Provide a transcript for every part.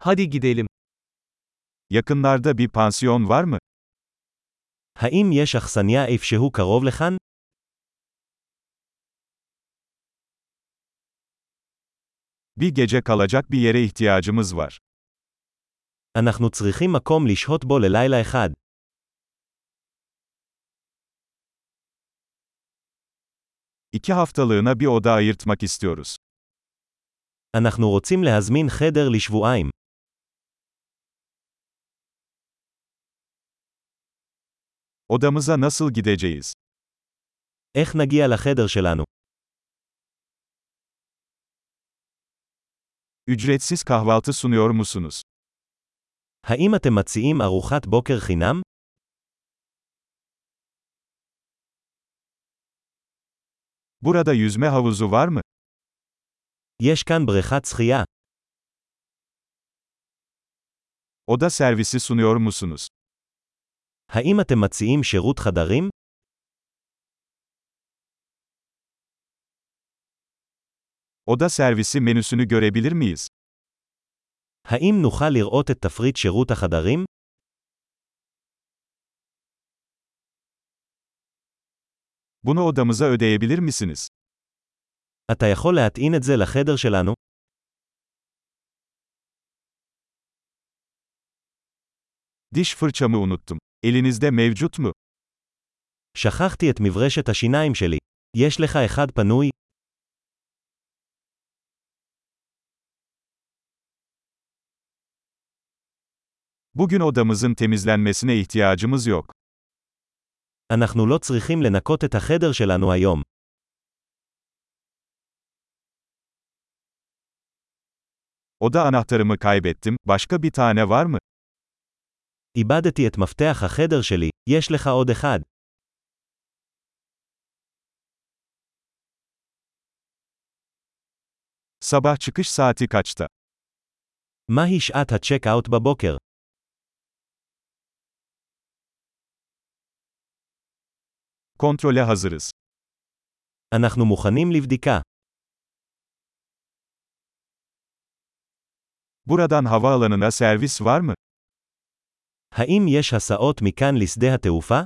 Hadi gidelim. Yakınlarda bir pansiyon var mı? האם יש אכסניה איפשהו קרוב לכאן? Bir gece kalacak bir yere ihtiyacımız var. אנחנו צריכים מקום לשהות בו ללילה אחד. İki haftalığına bir oda ayırtmak istiyoruz. אנחנו רוצים להזמין חדר לשבועיים. Odamıza nasıl gideceğiz? איך נגיע לחדר שלנו? Ücretsiz kahvaltı sunuyor musunuz? האם אתם מציעים ארוחת בוקר חינם? Burada yüzme havuzu var mı? יש כאן בריכת שחייה. Oda servisi sunuyor musunuz? האם אתם מציעים שירות חדרים? Oda servisi menüsünü görebilir miyiz? האם נוכל לראות את תפריט שירות החדרים? Bunu odamıza ödeyebilir misiniz? אתה יכול להטעין את זה לחדר שלנו? Diş fırçamı unuttum. Elinizde mevcut mu? שכחתי את מברשת השיניים שלי. יש לך אחד פנוי? Bugün odamızın temizlenmesine ihtiyacımız yok. אנחנו לא צריכים לנקות את החדר שלנו היום. Oda anahtarımı kaybettim. Başka bir tane var mı? איבדתי את מפתח החדר שלי, יש לך עוד אחד. Sabah çıkış saati kaçta? מהי שעת הצ'ק-אאוט בבוקר? Kontrole hazırız. אנחנו מוכנים לבדיקה. Buradan havaalanına servis var mı? האם יש הסעות מכאן לשדה התעופה?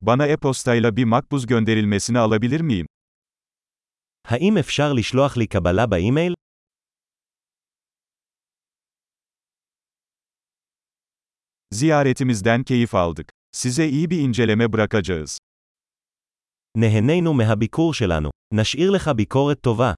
Bana e-postayla bir makbuz gönderilmesini alabilir miyim? האם אפשר לשלוח לי קבלה באימייל? Ziyaretimizden keyif aldık. Size iyi bir inceleme bırakacağız. נהנינו מהביקור שלנו. נשאיר לך ביקורת טובה.